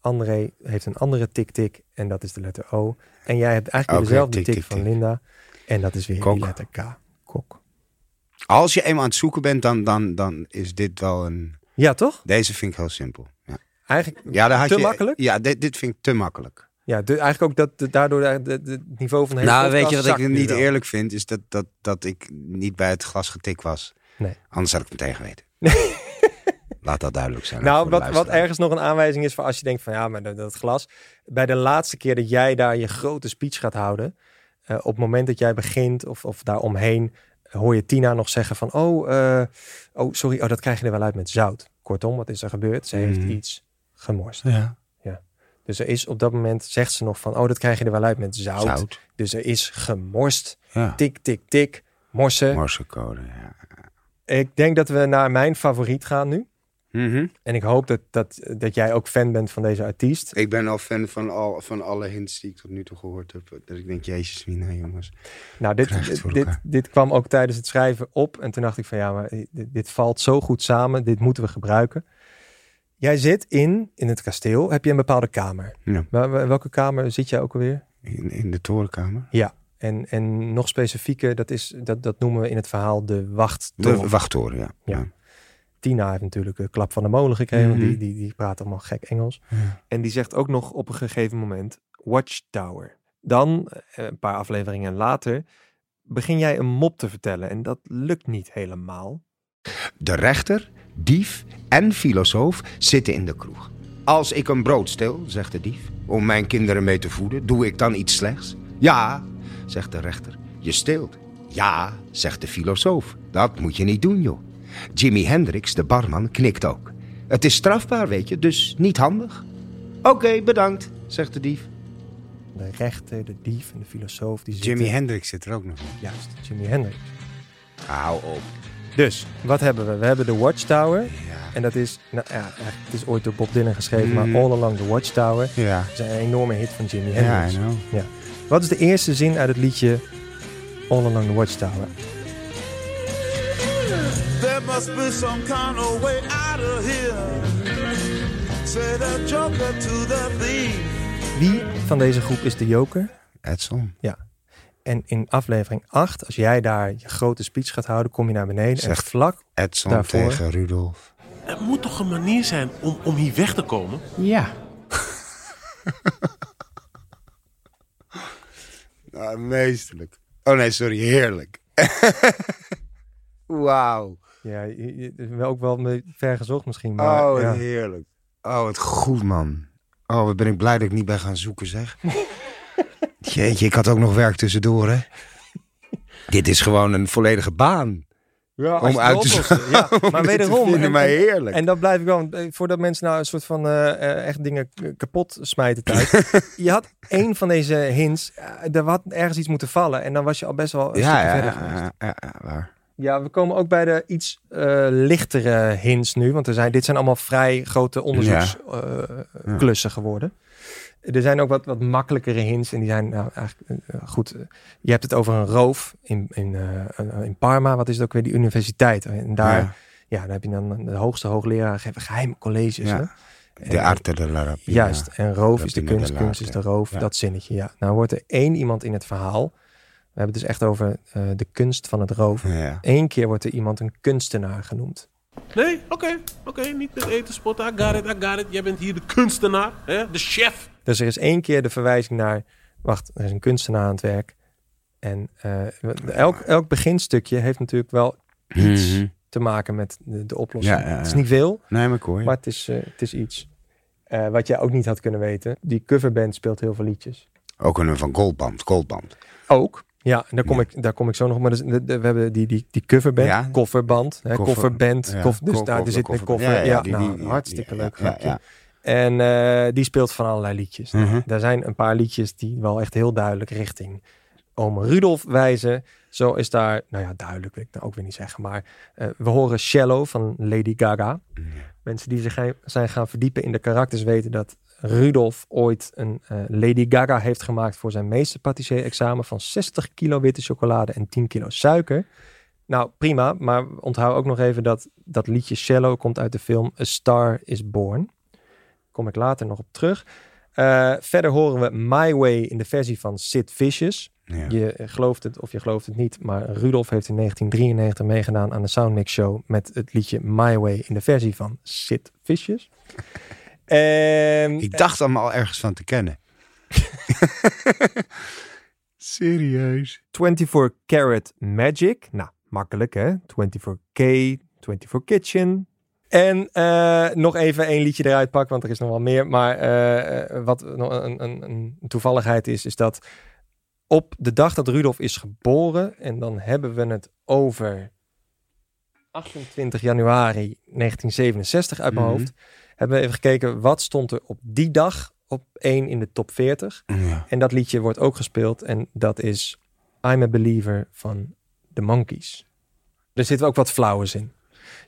André heeft een andere tik, tik. En dat is de letter O. En jij hebt eigenlijk dezelfde tik, tik, tik, van. Linda. En dat is weer Kok. die letter K. Kok. Als je eenmaal aan het zoeken bent, dan, dan, dan is dit wel een... Ja, toch? Deze vind ik heel simpel. Ja, Eigenlijk ja daar had te je, makkelijk? Ja, dit, dit vind ik te makkelijk. Ja, de, eigenlijk ook dat de- daardoor de- het niveau van de hele Nou, weet je wat ik niet wel. eerlijk vind? Is dat, dat, dat ik niet bij het glas getik was. Nee. Anders had ik het meteen geweten. Laat dat duidelijk zijn. Nou, wat, wat ergens nog een aanwijzing is voor als je denkt van ja, maar dat, dat glas. Bij de laatste keer dat jij daar je grote speech gaat houden, eh, op het moment dat jij begint of, of daaromheen, hoor je Tina nog zeggen van oh, eh, oh, sorry, oh, dat krijg je er wel uit met zout. Kortom, wat is er gebeurd? Ze heeft Mhm. iets gemorst. Ja. Dus er is op dat moment, zegt ze nog van oh, dat krijg je er wel uit met zout. Zout. Dus er is gemorst. Ja. Tik, tik, tik. Morsen. Morsecode, ja. Ik denk dat we naar mijn favoriet gaan nu. Mhm. En ik hoop dat, dat, dat jij ook fan bent van deze artiest. Ik ben al fan van, al, van alle hints die ik tot nu toe gehoord heb. Dat ik denk, jezus, mina, jongens. Nou, dit, dit, dit kwam ook tijdens het schrijven op. En toen dacht ik van ja, maar dit, dit valt zo goed samen. Dit moeten we gebruiken. Jij zit in, in het kasteel. Heb je een bepaalde kamer? Ja. Welke kamer zit jij ook alweer? In, in de torenkamer. Ja. En, en nog specifieker, dat, is, dat, dat noemen we in het verhaal de wachttoren. De wachttoren, ja. Ja. Tina heeft natuurlijk een klap van de molen gekregen. Mhm. die, die, die praat allemaal gek Engels. En die zegt ook nog op een gegeven moment Watchtower. Dan, eh, een paar afleveringen later, begin jij een mop te vertellen. En dat lukt niet helemaal. De rechter, dief en filosoof zitten in de kroeg. Als ik een brood stel, zegt de dief, om mijn kinderen mee te voeden, doe ik dan iets slechts? Ja, zegt de rechter. Je steelt. Ja, zegt de filosoof. Dat moet je niet doen, joh. Jimi Hendrix, de barman, knikt ook. Het is strafbaar, weet je, dus niet handig. Oké, bedankt, zegt de dief. De rechter, de dief en de filosoof. Die zitten... Jimi Hendrix zit er ook nog in. Juist, Jimi Hendrix. Hou op. Dus, wat hebben we? We hebben de Watchtower. En dat is, nou ja, het is ooit door Bob Dylan geschreven, maar All Along the Watchtower. Ja. Dat is een enorme hit van Jimi Ja, Hendrix. I know. Ja. Wat is de eerste zin uit het liedje All Along the Watchtower? There must be some kind of way out of here. Say the joker to the thief. Wie van deze groep is de joker? Edson. Ja. En in aflevering 8, als jij daar je grote speech gaat houden, kom je naar beneden. en Zegt vlak Edson daarvoor... tegen Rudolf. Er moet toch een manier zijn om, om hier weg te komen? Ja. Nou, meesterlijk. Oh nee, sorry, heerlijk. Wauw. Ja, het ook wel ver gezocht misschien. Maar, Oh, ja. heerlijk. Oh, wat goed, man. Oh, wat ben ik blij dat ik niet ben gaan zoeken, zeg. Jeetje, ik had ook nog werk tussendoor, hè. Dit is gewoon een volledige baan. Ja, als om je uit te oplost, Ja, maar wederom. vinden, maar heerlijk. En dat blijf ik wel. eh, Voordat mensen nou een soort van eh, eh, echt dingen kapot smijten thuis. je had één van deze hints. er had ergens iets moeten vallen. En dan was je al best wel een Ja, stukje ja, verder ja, geweest. ja, ja, ja, waar. Ja, we komen ook bij de iets eh, lichtere hints nu. Want er zijn, dit zijn allemaal vrij grote onderzoeksklussen geworden. Er zijn ook wat, wat makkelijkere hints. En die zijn nou, eigenlijk eh, goed. eh, Je hebt het over een roof in, in, eh, in Parma. Wat is het ook weer? Die universiteit. En daar, ja. Ja. dan heb je dan de hoogste hoogleraar geven geheime colleges. Ja. Hè? De arte de la rapina. Juist. En roof is de kunst, de kunst is de roof. Ja. Dat zinnetje, ja. Nou wordt er één iemand in het verhaal. We hebben het dus echt over eh, de kunst van het roven. Ja. Eén keer wordt er iemand een kunstenaar genoemd. Nee, oké, oké, niet met eten spotten. I got it, I got it. Jij bent hier de kunstenaar, hè? de chef. Dus er is één keer de verwijzing naar... Wacht, er is een kunstenaar aan het werk. En eh, elk, elk beginstukje heeft natuurlijk wel iets Mhm. te maken met de, de oplossing. Ja, ja, Het is niet veel, Nee, maar je. maar het is, eh, het is iets. Eh, wat jij ook niet had kunnen weten. Die coverband speelt heel veel liedjes. Ook een van Goldband, Goldband. Ook. Ja, daar kom, Ik, daar kom ik zo nog. Maar dus, de, de- we hebben die, die, die coverband, kofferband, hè, Koffer- kofferband. ja, koff- dus daar er zit een koffer- ja, ja, die- nou, die- hartstikke die- leuk ja, grapje. ja. En eh, die speelt van allerlei liedjes. Mhm. Daar zijn een paar liedjes die wel echt heel duidelijk richting oom Rudolf wijzen. Zo is daar, nou ja, duidelijk wil ik nou ook weer niet zeggen. Maar eh, we horen Shallow van Lady Gaga. Mensen die zich zijn gaan verdiepen in de karakters weten dat Rudolf ooit een eh, Lady Gaga heeft gemaakt voor zijn meesterpatissier-examen van 60 kilo witte chocolade en 10 kilo suiker. Nou, prima, maar onthoud ook nog even dat dat liedje Shallow komt uit de film A Star is Born. Kom ik later nog op terug. Eh, verder horen we My Way in de versie van Sid Vicious. Ja. Je eh, gelooft het of je gelooft het niet, maar Rudolf heeft in 1993 meegedaan aan de Soundmix Show met het liedje My Way in de versie van Sid Vicious. Ehm, Ik dacht hem al ergens van te kennen. Serieus? 24 Karat Magic. Nou, makkelijk hè. 24K, 24 Kitchen. En eh, nog even één liedje eruit pakken, want er is nog wel meer. Maar eh, eh, wat nog een, een, een toevalligheid is, is dat op de dag dat Rudolf is geboren, en dan hebben we het over 28 januari 1967 uit mijn Mhm. hoofd, hebben we even gekeken wat stond er op die dag op één in de top 40. Ja. En dat liedje wordt ook gespeeld en dat is I'm a Believer van The Monkees. Er zitten ook wat flauwers in.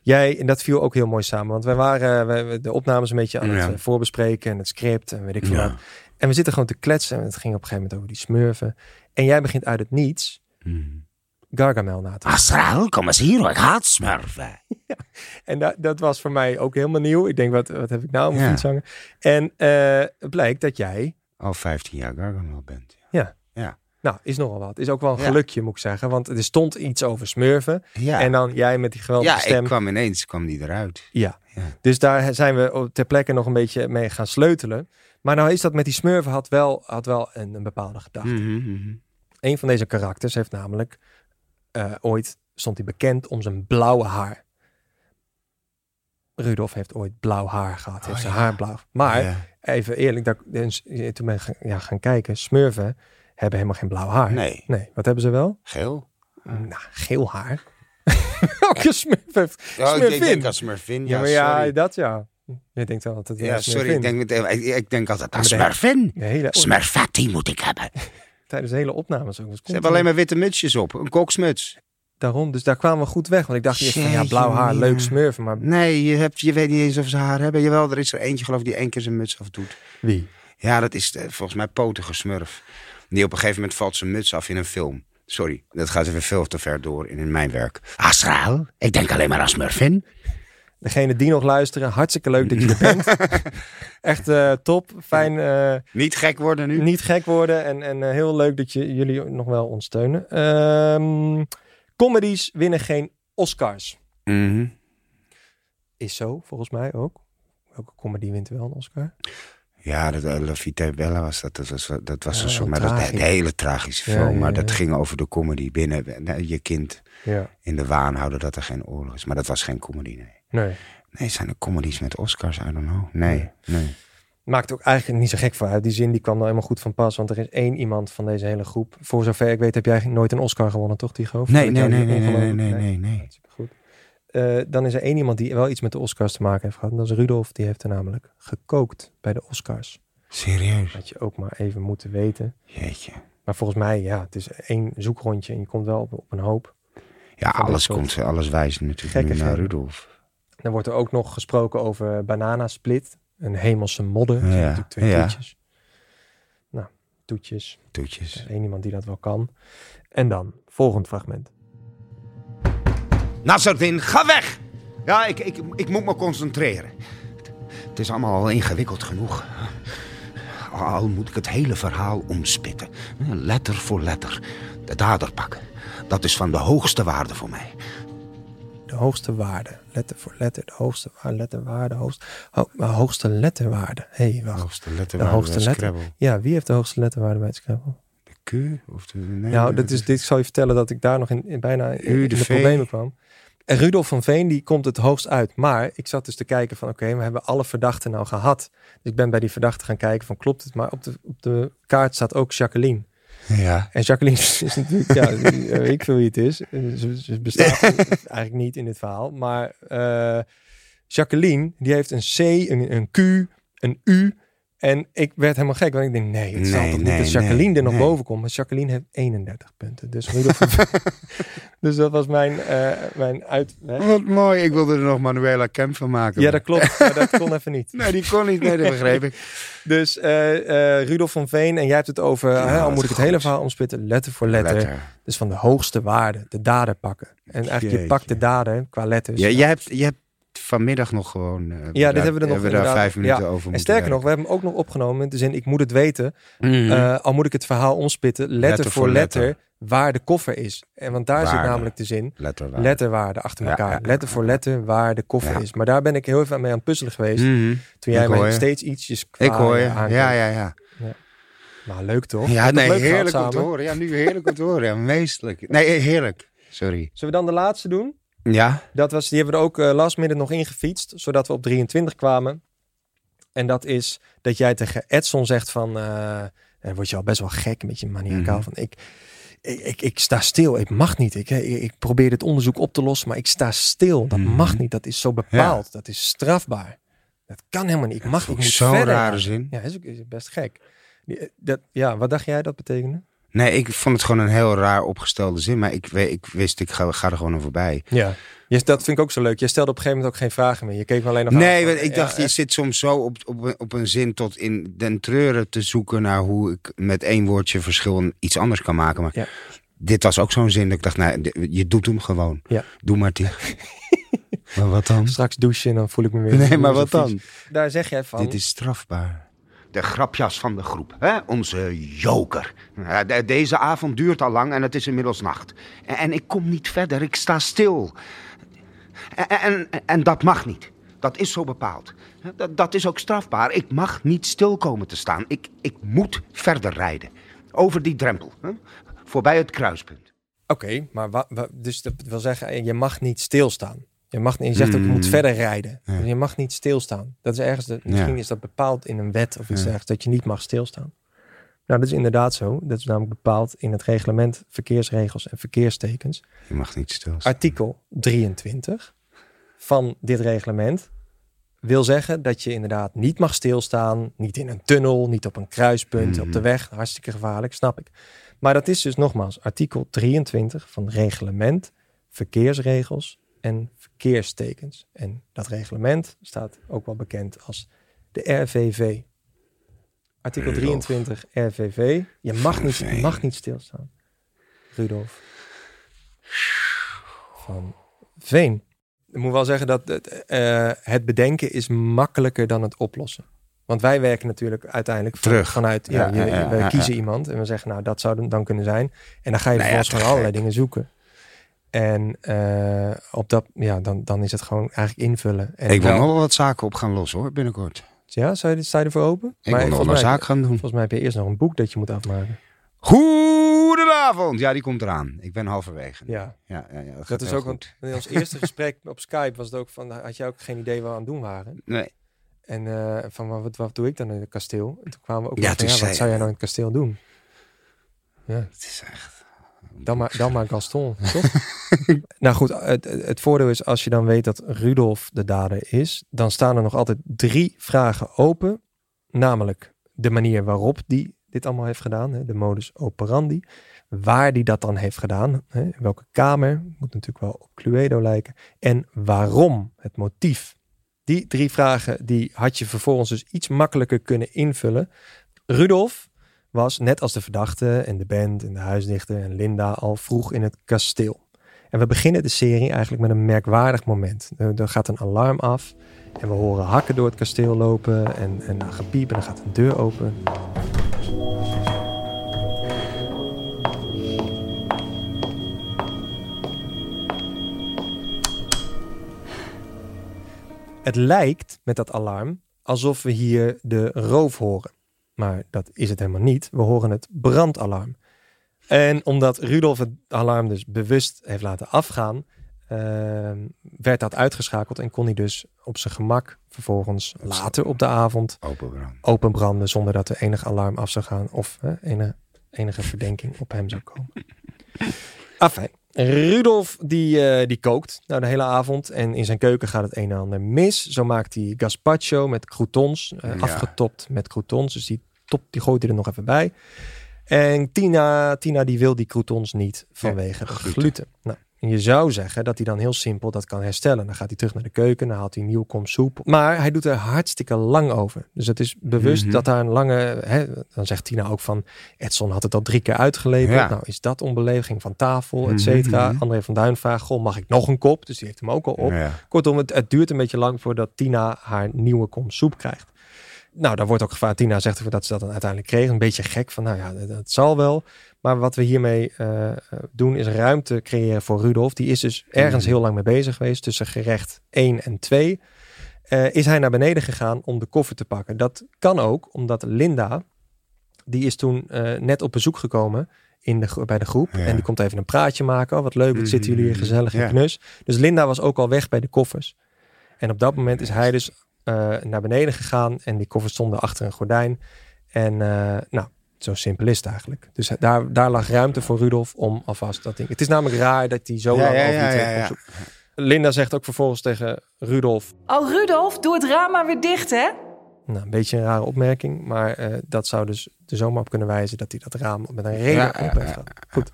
Jij, en dat viel ook heel mooi samen, want wij waren wij- wij de opnames een beetje aan het Ja. eh, voorbespreken en het script en weet ik veel Ja. wat. En we zitten gewoon te kletsen en het ging op een gegeven moment over die smurfen. En jij begint uit het niets Gargamel na te Astral, kom eens hier, ik haat smurfen. En dat, dat was voor mij ook helemaal nieuw. Ik denk, wat, wat heb ik nou om hangen? En eh, het blijkt dat jij, Al 15 jaar Gargamel bent. ja, Ja. Nou, is nogal wat. Is ook wel een Ja. gelukje, moet ik zeggen. Want er stond iets over smurfen. Ja. En dan jij met die geweldige Ja, stem. ik kwam ineens, kwam die eruit. Ja. Dus daar zijn we ter plekke nog een beetje mee gaan sleutelen. Maar nou is dat met die smurfen had wel, had wel een, een bepaalde gedachte. Mhm, Een van deze karakters heeft namelijk eh, ooit stond hij bekend om zijn blauwe haar. Rudolf heeft ooit blauw haar gehad. Heeft Oh, zijn ja. haar blauw. Maar Ja. even eerlijk, dat, dus, eh, toen ben ik gaan- ja, gaan kijken. Smurfen hebben helemaal geen blauw haar. Nee. Nee. Wat hebben ze wel? Geel. Nou, geel haar. Welke smurf heeft Ja, ik denk als Smurfin. Ja, Ja, ja, dat ja. Je denkt wel dat het Ja, sorry, ik denk, meteen, ik, ik denk altijd aan Smurfin. de hele- Smurfatti moet ik hebben. Tijdens de hele opnames ook. Ze hebben alleen maar witte mutsjes op. Een koksmuts. Daarom, dus daar kwamen we goed weg. Want ik dacht eerst van ja, blauw haar, leuk smurfen. Maar Nee, je, hebt, je weet niet eens of ze haar hebben. Jawel, er is er eentje geloof ik die één keer zijn muts afdoet. Wie? Ja, dat is eh, volgens mij potige smurf. Die op een gegeven moment valt zijn muts af in een film. Sorry, dat gaat even veel te ver door in mijn werk. Astral, ik denk alleen maar aan Smurfin. degene die nog luisteren, hartstikke leuk dat je er bent. Echt eh, top, fijn. eh, Niet gek worden nu. Niet gek worden en, en eh, heel leuk dat je, jullie nog wel ons steunen. Ehm, comedies winnen geen Oscars. Mhm. Is zo, volgens mij ook. Welke comedy wint wel een Oscar? Ja, dat, uh, La Vita Bella was dat. Dat was, dat was Ja, een soort, maar dat een hele tragische film. ja, maar dat ging over de comedy binnen. nee, Je kind Ja. in de waan houden dat er geen oorlog is. Maar dat was geen comedy, nee. Nee. Nee, zijn er comedies met Oscars? I don't know. Nee, nee. Maakt ook eigenlijk niet zo gek voor uit. Die zin die kwam nou helemaal goed van pas. Want er is één iemand van deze hele groep. Voor zover ik weet heb jij nooit een Oscar gewonnen, toch, Tigo? Of Nee, heb nee, jij nee, die nee, nee, nee, ongelooflijk- nee, nee, nee. Eh, dan is er één iemand die wel iets met de Oscars te maken heeft gehad. En dat is Rudolf. Die heeft er namelijk gekookt bij de Oscars. Serieus? Had je ook maar even moeten weten. Jeetje. Maar volgens mij, ja, het is één zoekrondje en je komt wel op, op een hoop. Ja, alles, komt, alles wijst natuurlijk nu naar Rudolf. Dan wordt er ook nog gesproken over bananasplit. Een hemelse modder. Er Ja, natuurlijk twee ja. toetjes. Nou, toetjes. Toetjes. Één iemand die dat wel kan. En dan, volgend fragment. Nazardin, ga weg! Ja, ik, ik, ik moet me concentreren. Het is allemaal al ingewikkeld genoeg. Al moet ik het hele verhaal omspitten. Letter voor letter. De dader pakken. Dat is van de hoogste waarde voor mij. De hoogste waarde. Letter voor letter. De hoogste waarde. Letterwaarde. Hoogste, ho- hoogste letterwaarde. Hé, hey, wacht. Hoogste de letterwaarde hoogste bij letter. Scrabble. Ja, wie heeft de hoogste letterwaarde bij het Scrabble? Q? Of de, nee, nou, dat dit, is, dit zal je vertellen dat ik daar nog in, in bijna in, U, in de de, problemen kwam. En Rudolf van Veen, die komt het hoogst uit. Maar ik zat dus te kijken van, oké, we hebben alle verdachten nou gehad. Dus ik ben bij die verdachten gaan kijken van, klopt het? Maar op de, op de kaart staat ook Jacqueline. Ja. En Jacqueline is natuurlijk, ja, eh, weet ik veel wie het is. Ze, ze bestaat eigenlijk niet in dit verhaal. Maar eh, Jacqueline, die heeft een C, een, een Q, een U. En ik werd helemaal gek, want ik denk, nee, het zal Nee, toch nee, niet dat Jacqueline nee, er nog boven komt. Maar Jacqueline heeft 31 punten. Dus, dus dat was mijn, eh mijn uit... hè? Wat mooi, ik wilde er nog Manuela Kemp van maken. Ja, dat klopt. Maar dat kon even niet. Nee, die kon niet. Nee, dat begreep ik. Dus eh eh Rudolf van Veen, en jij hebt het over, hè, al moet ik het goed. hele verhaal omspitten, letter voor letter. Letter. Dus van de hoogste waarde, de dader pakken. En eigenlijk, je pakt de dader qua letters. Ja, jij, hebt, jij hebt vanmiddag nog gewoon... eh, Ja, dit hebben we er nog hebben we daar inderdaad- vijf minuten ja. over En sterker nog, we hebben hem ook nog opgenomen in de zin, ik moet het weten. Mhm. Eh, al moet ik het verhaal omspitten, letter, Letter voor letter, letter. waar de koffer is. En want daar zit namelijk de zin. Letterwaarde. Letterwaarde achter elkaar. ja, ja, letter voor letter, waar de koffer is. Maar daar ben ik heel even mee aan het puzzelen geweest. Mhm. Toen jij mij steeds ietsjes Ik hoor je. aankomt. Ja, ja, ja. Ja. Maar leuk toch? Ja, nee, leuk heerlijk om te horen. Ja, nu heerlijk om te horen. Ja, meestelijk. Nee, heerlijk. Sorry. Zullen we dan de laatste doen? Ja? Dat was, die hebben we er ook eh, last minute nog ingefietst, zodat we op 23 kwamen. En dat is dat jij tegen Edson zegt van, dan word je al best wel gek, een beetje maniacaal. Mhm. Van, ik, ik, ik, ik sta stil, ik mag niet. Ik, ik, probeer dit onderzoek op te lossen, maar ik sta stil. Dat Mhm. mag niet, dat is zo bepaald. Dat is strafbaar. Dat kan helemaal niet. Ik mag, moet zo'n rare zin. Ja, is, best gek. Dat, ja, wat dacht jij dat betekende? Nee, ik vond het gewoon een heel raar opgestelde zin. Maar ik, ik wist, ik ga, ga er gewoon aan voorbij. Ja. Je, dat vind ik ook zo leuk. Je stelde op een gegeven moment ook geen vragen meer. Je keek alleen nog aan Nee, want ik ja, dacht, je zit soms zo op, op, een- op een zin tot in den treuren te zoeken naar hoe ik met één woordje verschil iets anders kan maken. Maar Ja. dit was ook zo'n zin dat ik dacht, nou, je doet hem gewoon. Ja. Doe maar die. maar wat dan? Straks douchen en dan voel ik me weer... Nee, maar wat dan? Daar zeg jij van... Dit is strafbaar. De grapjas van de groep, hè? onze joker. De- deze avond duurt al lang en het is inmiddels nacht. En, ik kom niet verder, ik sta stil. En, en, en dat mag niet. Dat is zo bepaald. Dat, dat is ook strafbaar. Ik mag niet stil komen te staan. Ik, ik moet verder rijden. Over die drempel. Hè? Voorbij het kruispunt. Oké, maar wa, wa- dus dat wil zeggen, je mag niet stilstaan. Je, mag, je zegt ook, je moet Mm. verder rijden. Ja. Je mag niet stilstaan. Dat is ergens, de, misschien is dat bepaald in een wet of iets Ja. dergelijks, dat je niet mag stilstaan. Nou, dat is inderdaad zo. Dat is namelijk bepaald in het reglement verkeersregels en verkeerstekens. Je mag niet stilstaan. Artikel 23 van dit reglement wil zeggen dat je inderdaad niet mag stilstaan. Niet in een tunnel, niet op een kruispunt, op de weg. Hartstikke gevaarlijk, snap ik. Maar dat is dus nogmaals artikel 23 van reglement, verkeersregels en verkeerstekens. En dat reglement staat ook wel bekend als de RVV. Artikel Rudolf. 23 RVV. Je mag niet, je mag niet stilstaan. Rudolf van Veen. Ik moet wel zeggen dat het, eh, het bedenken is makkelijker dan het oplossen. Want wij werken natuurlijk uiteindelijk van- Terug. vanuit, ja, Ja, je- ja, ja, we kiezen iemand en we zeggen, nou, dat zou dan- kunnen zijn. En dan ga je Nou vervolgens te gewoon allerlei dingen zoeken. En eh, op dat, ja, dan, dan is het gewoon eigenlijk invullen. En ik wil nog wel wat zaken op gaan lossen hoor, binnenkort. Ja, zou je, sta je ervoor open? Ik wil nog een zaak gaan doen. Volgens mij heb je eerst nog een boek dat je moet afmaken. Goedenavond! Ja, die komt eraan. Ik ben halverwege. Ja. Ja, ja, ja, dat, is ook, goed. in ons eerste gesprek op Skype was het ook van, had je ook geen idee waar we aan het doen waren. Nee. En eh, van, wat, wat doe ik dan in het kasteel? En toen kwamen we ook Ja, van, zei wat zou jij nou in het kasteel doen? Ja. Het is echt... Dan maar, dan maar Gaston, toch? nou goed, het, het voordeel is als je dan weet dat Rudolf de dader is, dan staan er nog altijd drie vragen open. Namelijk de manier waarop die dit allemaal heeft gedaan, hè, de modus operandi. Waar die dat dan heeft gedaan, hè, in welke kamer, moet natuurlijk wel op Cluedo lijken. En waarom, het motief. Die drie vragen die had je vervolgens dus iets makkelijker kunnen invullen. Rudolf was net als de verdachte en de band en de huisdichter en Linda al vroeg in het kasteel. En we beginnen de serie eigenlijk met een merkwaardig moment. Er, gaat een alarm af en we horen hakken door het kasteel lopen en, en gepiep en dan gaat een deur open. Het lijkt met dat alarm alsof we hier de roof horen. Maar dat is het helemaal niet. We horen het brandalarm. En omdat Rudolf het alarm dus bewust heeft laten afgaan, ehm, werd dat uitgeschakeld en kon hij dus op zijn gemak vervolgens later op de avond Openbrand. openbranden zonder dat er enig alarm af zou gaan of hè, enige, enige verdenking op hem zou komen. Afijn. Rudolf die, eh, die kookt nou de hele avond en in zijn keuken gaat het een en ander mis. Zo maakt hij gazpacho met croutons, eh, Ja. afgetopt met croutons. Dus die, top, die gooit hij er nog even bij. En Tina, Tina die wil die croutons niet vanwege de gluten. Nou, en je zou zeggen dat hij dan heel simpel dat kan herstellen. Dan gaat hij terug naar de keuken, dan haalt hij een nieuw kom soep. Maar hij doet er hartstikke lang over. Dus het is bewust Mhm. dat daar een lange... Hè, dan zegt Tina ook van, Edson had het al drie keer uitgeleverd. Ja. Nou, is dat onbeleving van tafel, et Mhm, cetera. mhm. André van Duin vraagt, goh, mag ik nog een kop? Dus die heeft hem ook al op. Ja. Kortom, het, het duurt een beetje lang voordat Tina haar nieuwe kom soep krijgt. Nou, daar wordt ook gevraagd. Tina zegt dat ze dat dan uiteindelijk kreeg. Een beetje gek van, nou ja, dat, dat zal wel. Maar wat we hiermee eh, doen is ruimte creëren voor Rudolf. Die is dus ergens Mhm. heel lang mee bezig geweest. Tussen gerecht 1 en 2 eh, is hij naar beneden gegaan om de koffer te pakken. Dat kan ook omdat Linda Die is toen eh, net op bezoek gekomen in de, bij de groep. Ja. En die komt even een praatje maken. Oh, wat leuk, wat zitten jullie hier gezellig en Ja. knus. Dus Linda was ook al weg bij de koffers. En op dat moment is hij dus eh, naar beneden gegaan. En die koffers stonden achter een gordijn. En eh, nou, zo simpel is het eigenlijk. Dus daar, daar lag ruimte voor Rudolf om alvast dat ding. Het is namelijk raar dat hij zo Ja, lang ja, over die ja, ja. Linda zegt ook vervolgens tegen Rudolf. Oh, Rudolf, doe het raam maar weer dicht, hè? Nou, een beetje een rare opmerking, maar eh, dat zou dus er zomaar op kunnen wijzen dat hij dat raam met een reden ja, heeft gehad. Goed.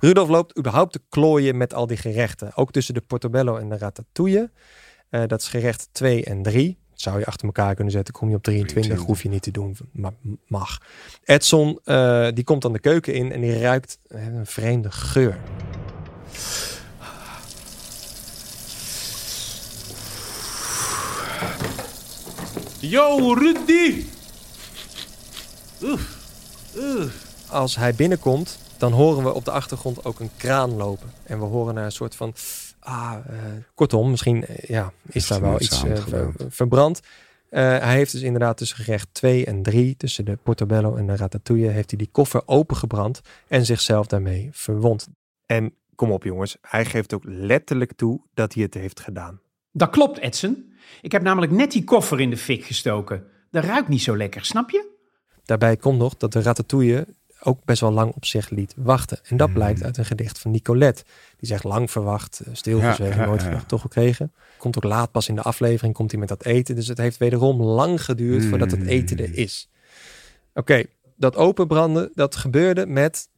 Rudolf loopt überhaupt te klooien met al die gerechten. Ook tussen de portobello en de ratatouille. Eh, dat is gerecht 2 en 3. Zou je achter elkaar kunnen zetten. Kom je op 23, hoef je niet te doen. Maar mag. Edson, eh, die komt dan de keuken in en die ruikt eh, een vreemde geur. Yo, Rudy! Oef. Oef. als hij binnenkomt, dan horen we op de achtergrond ook een kraan lopen. En we horen naar een soort van. Ah, eh, kortom, misschien eh, ja, is daar wel iets eh, ver- verbrand. Eh, hij heeft dus inderdaad tussen gerecht 2 en 3, tussen de portobello en de ratatouille, heeft hij die koffer opengebrand en zichzelf daarmee verwond. En kom op jongens, hij geeft ook letterlijk toe dat hij het heeft gedaan. Dat klopt, Edson. Ik heb namelijk net die koffer in de fik gestoken. Dat ruikt niet zo lekker, snap je? Daarbij komt nog dat de ratatouille ook best wel lang op zich liet wachten. En dat Hmm. blijkt uit een gedicht van Nicolette. Die zegt lang verwacht, eh, stilgezwegen, Ja, ja, nooit verwacht, toch gekregen. Komt ook laat pas in de aflevering, komt hij met dat eten. Dus het heeft wederom lang geduurd voordat het eten er is. Oké, dat openbranden, dat gebeurde met...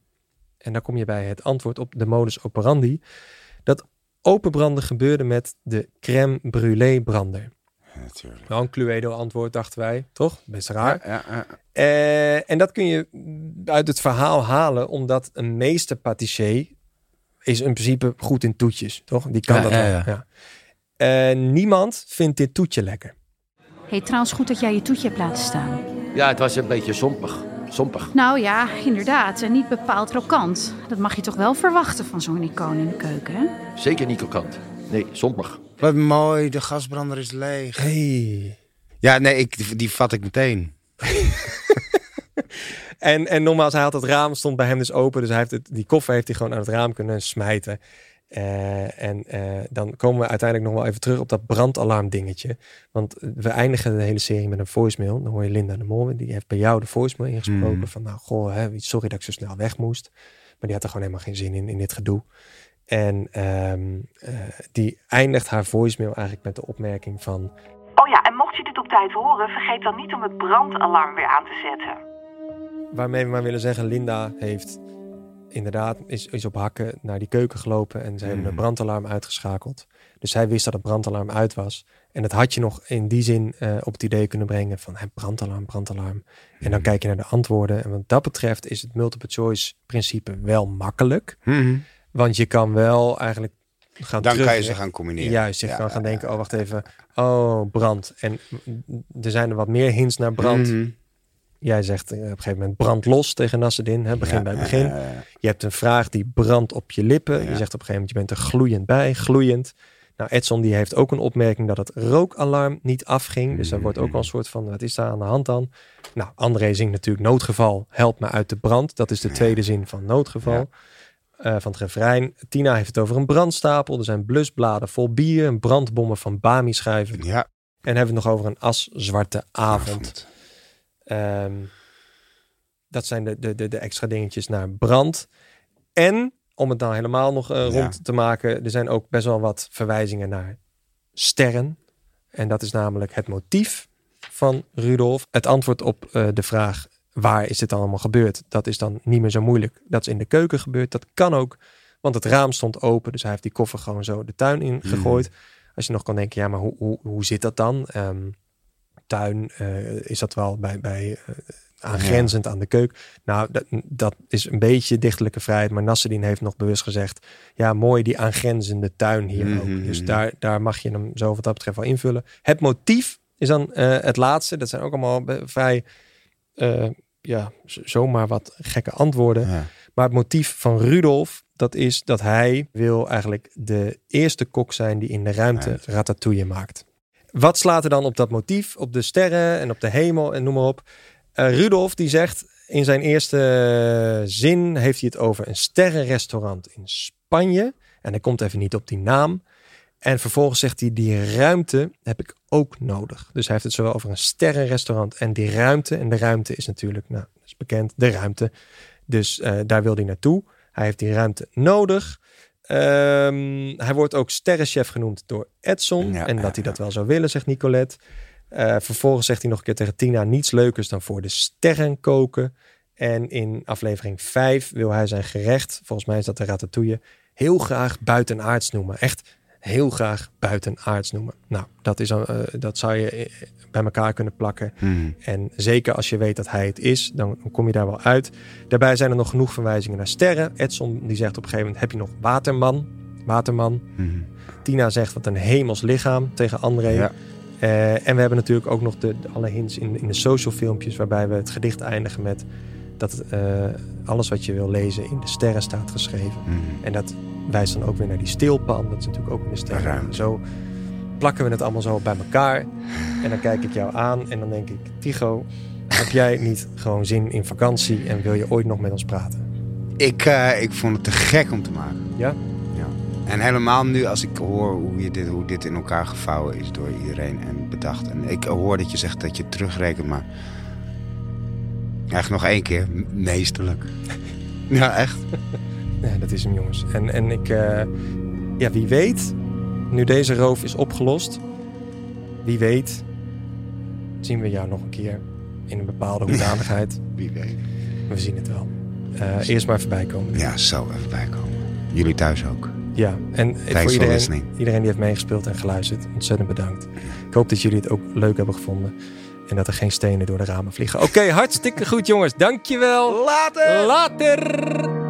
En daar kom je bij het antwoord op de modus operandi. Dat openbranden gebeurde met de crème brûlée brander. Natuurlijk. Wel een Cluedo antwoord, dachten wij. Toch? Best raar. Ja, ja, ja. Eh, en dat kun je uit het verhaal halen, omdat een meester patissier is in principe goed in toetjes, toch? Die kan Ja, dat ja, wel. ja. Ja. Eh, niemand vindt dit toetje lekker. hey, trouwens goed dat jij je toetje hebt laten staan. Ja, het was een beetje sompig. Sompig. Nou ja, inderdaad. En niet bepaald krokant. Dat mag je toch wel verwachten van zo'n icoon in de keuken, hè? Zeker niet krokant. Nee, sompig. Wat mooi, de gasbrander is leeg. Hey. Ja, nee, ik, die vat ik meteen. En, en nogmaals, hij had het raam, stond bij hem dus open. Dus hij heeft het, die koffer heeft hij gewoon aan het raam kunnen smijten. Eh, en eh, dan komen we uiteindelijk nog wel even terug op dat brandalarm dingetje. Want we eindigen de hele serie met een voicemail. Dan hoor je Linda de Mol, die heeft bij jou de voicemail ingesproken. Hmm. Van nou, goh, hè, sorry dat ik zo snel weg moest. Maar die had er gewoon helemaal geen zin in, in dit gedoe. En ehm, eh, die eindigt haar voicemail eigenlijk met de opmerking van... Oh ja, en mocht je dit op tijd horen, vergeet dan niet om het brandalarm weer aan te zetten. Waarmee we maar willen zeggen, Linda heeft inderdaad is, is op hakken naar die keuken gelopen en ze hebben een brandalarm uitgeschakeld. Dus zij wist dat het brandalarm uit was. En dat had je nog in die zin eh, op het idee kunnen brengen van hè, brandalarm, brandalarm. En dan kijk je naar de antwoorden. En wat dat betreft is het multiple choice principe wel makkelijk. Mhm. Want je kan wel eigenlijk gaan Dan terug- kan je ze gaan combineren. Juist, je Ja, kan gaan denken, oh wacht even, oh brand. En er zijn er wat meer hints naar brand. Mhm. Jij zegt eh, op een gegeven moment brand los tegen Nasreddin. Hè, begin Ja, bij begin. Je hebt een vraag die brandt op je lippen. Je zegt op een gegeven moment, je bent er gloeiend bij, gloeiend. Nou, Edson die heeft ook een opmerking dat het rookalarm niet afging. Dus daar wordt ook al een soort van, wat is daar aan de hand dan? Nou, André zingt natuurlijk noodgeval, help me uit de brand. Dat is de tweede zin van noodgeval. Eh, van het refrein. Tina heeft het over een brandstapel. Er zijn blusbladen vol bier, en brandbommen van Bami-schijven. Ja. En hebben we het nog over eenaszwarte avond. Ehm, dat zijn de, de, de, de extra dingetjes naar brand. En om het dan helemaal nog eh, Ja. rond te maken, er zijn ook best wel wat verwijzingen naar sterren. En dat is namelijk het motief van Rudolf. Het antwoord op eh, de vraag waar is dit dan allemaal gebeurd? Dat is dan niet meer zo moeilijk. Dat is in de keuken gebeurd. Dat kan ook, want het raam stond open. Dus hij heeft die koffer gewoon zo de tuin in gegooid. Als je nog kan denken, ja, maar hoe, hoe, hoe zit dat dan? Ehm, tuin, eh, is dat wel bij, bij eh, aangrenzend aan de keuken? Nou, dat, dat is een beetje dichtelijke vrijheid. Maar Nasreddin heeft nog bewust gezegd, ja, mooi die aangrenzende tuin hier ook. Dus mhm. daar, daar mag je hem zo wat dat betreft wel invullen. Het motief is dan eh, het laatste. Dat zijn ook allemaal vrij, eh, ja, zomaar wat gekke antwoorden. Ja. Maar het motief van Rudolf, dat is dat hij wil eigenlijk de eerste kok zijn die in de ruimte ratatouille maakt. Wat slaat er dan op dat motief, op de sterren en op de hemel en noem maar op. Eh, Rudolf die zegt, in zijn eerste zin heeft hij het over een sterrenrestaurant in Spanje. En hij komt even niet op die naam. En vervolgens zegt hij, die ruimte heb ik ook nodig. Dus hij heeft het zowel over een sterrenrestaurant en die ruimte. En de ruimte is natuurlijk, nou, dat is bekend, de ruimte. Dus eh, daar wil hij naartoe. Hij heeft die ruimte nodig. Ehm, hij wordt ook sterrenchef genoemd door Edson. en dat hij dat wel zou willen, zegt Nicolette. Eh, vervolgens zegt hij nog een keer tegen Tina: niets leukers dan voor de sterren koken. En in aflevering 5 wil hij zijn gerecht, volgens mij is dat de ratatouille, heel graag buitenaards noemen. Echt heel graag buitenaards noemen. Nou, dat, is, uh, dat zou je eh, bij elkaar kunnen plakken. Hmm. En zeker als je weet dat hij het is, dan kom je daar wel uit. Daarbij zijn er nog genoeg verwijzingen naar sterren. Edson die zegt op een gegeven moment, heb je nog waterman? Waterman. Hmm. Tina zegt, wat een hemels lichaam tegen André. Ja. Eh, en we hebben natuurlijk ook nog de, de- alle hints in, in de social filmpjes... waarbij we het gedicht eindigen met dat eh, alles wat je wil lezen in de sterren staat geschreven. Hmm. En dat wijst dan ook weer naar die stilpan. Dat is natuurlijk ook in de sterren. Zo plakken we het allemaal zo bij elkaar. En dan kijk ik jou aan en dan denk ik... Tigo, heb jij niet gewoon zin in vakantie... en wil je ooit nog met ons praten? Ik, eh, ik vond het te gek om te maken. Ja? Ja. En helemaal nu als ik hoor hoe, je dit, hoe dit in elkaar gevouwen is door iedereen en bedacht. En ik hoor dat je zegt dat je terugrekent, maar... Echt nog één keer. Meesterlijk. Ja, echt. Nee, dat is hem, jongens. En, en ik, eh, ja, wie weet, nu deze roof is opgelost, wie weet, zien we jou nog een keer in een bepaalde hoedanigheid. Wie weet. We zien het wel. Eh, eerst maar voorbij komen. Ja, zo even bijkomen. Jullie thuis ook. Ja, en Thanks voor iedereen, iedereen die heeft meegeespeeld en geluisterd, ontzettend bedankt. Ik hoop dat jullie het ook leuk hebben gevonden. En dat er geen stenen door de ramen vliegen. Oké, hartstikke goed jongens. Dankjewel. Later. Later.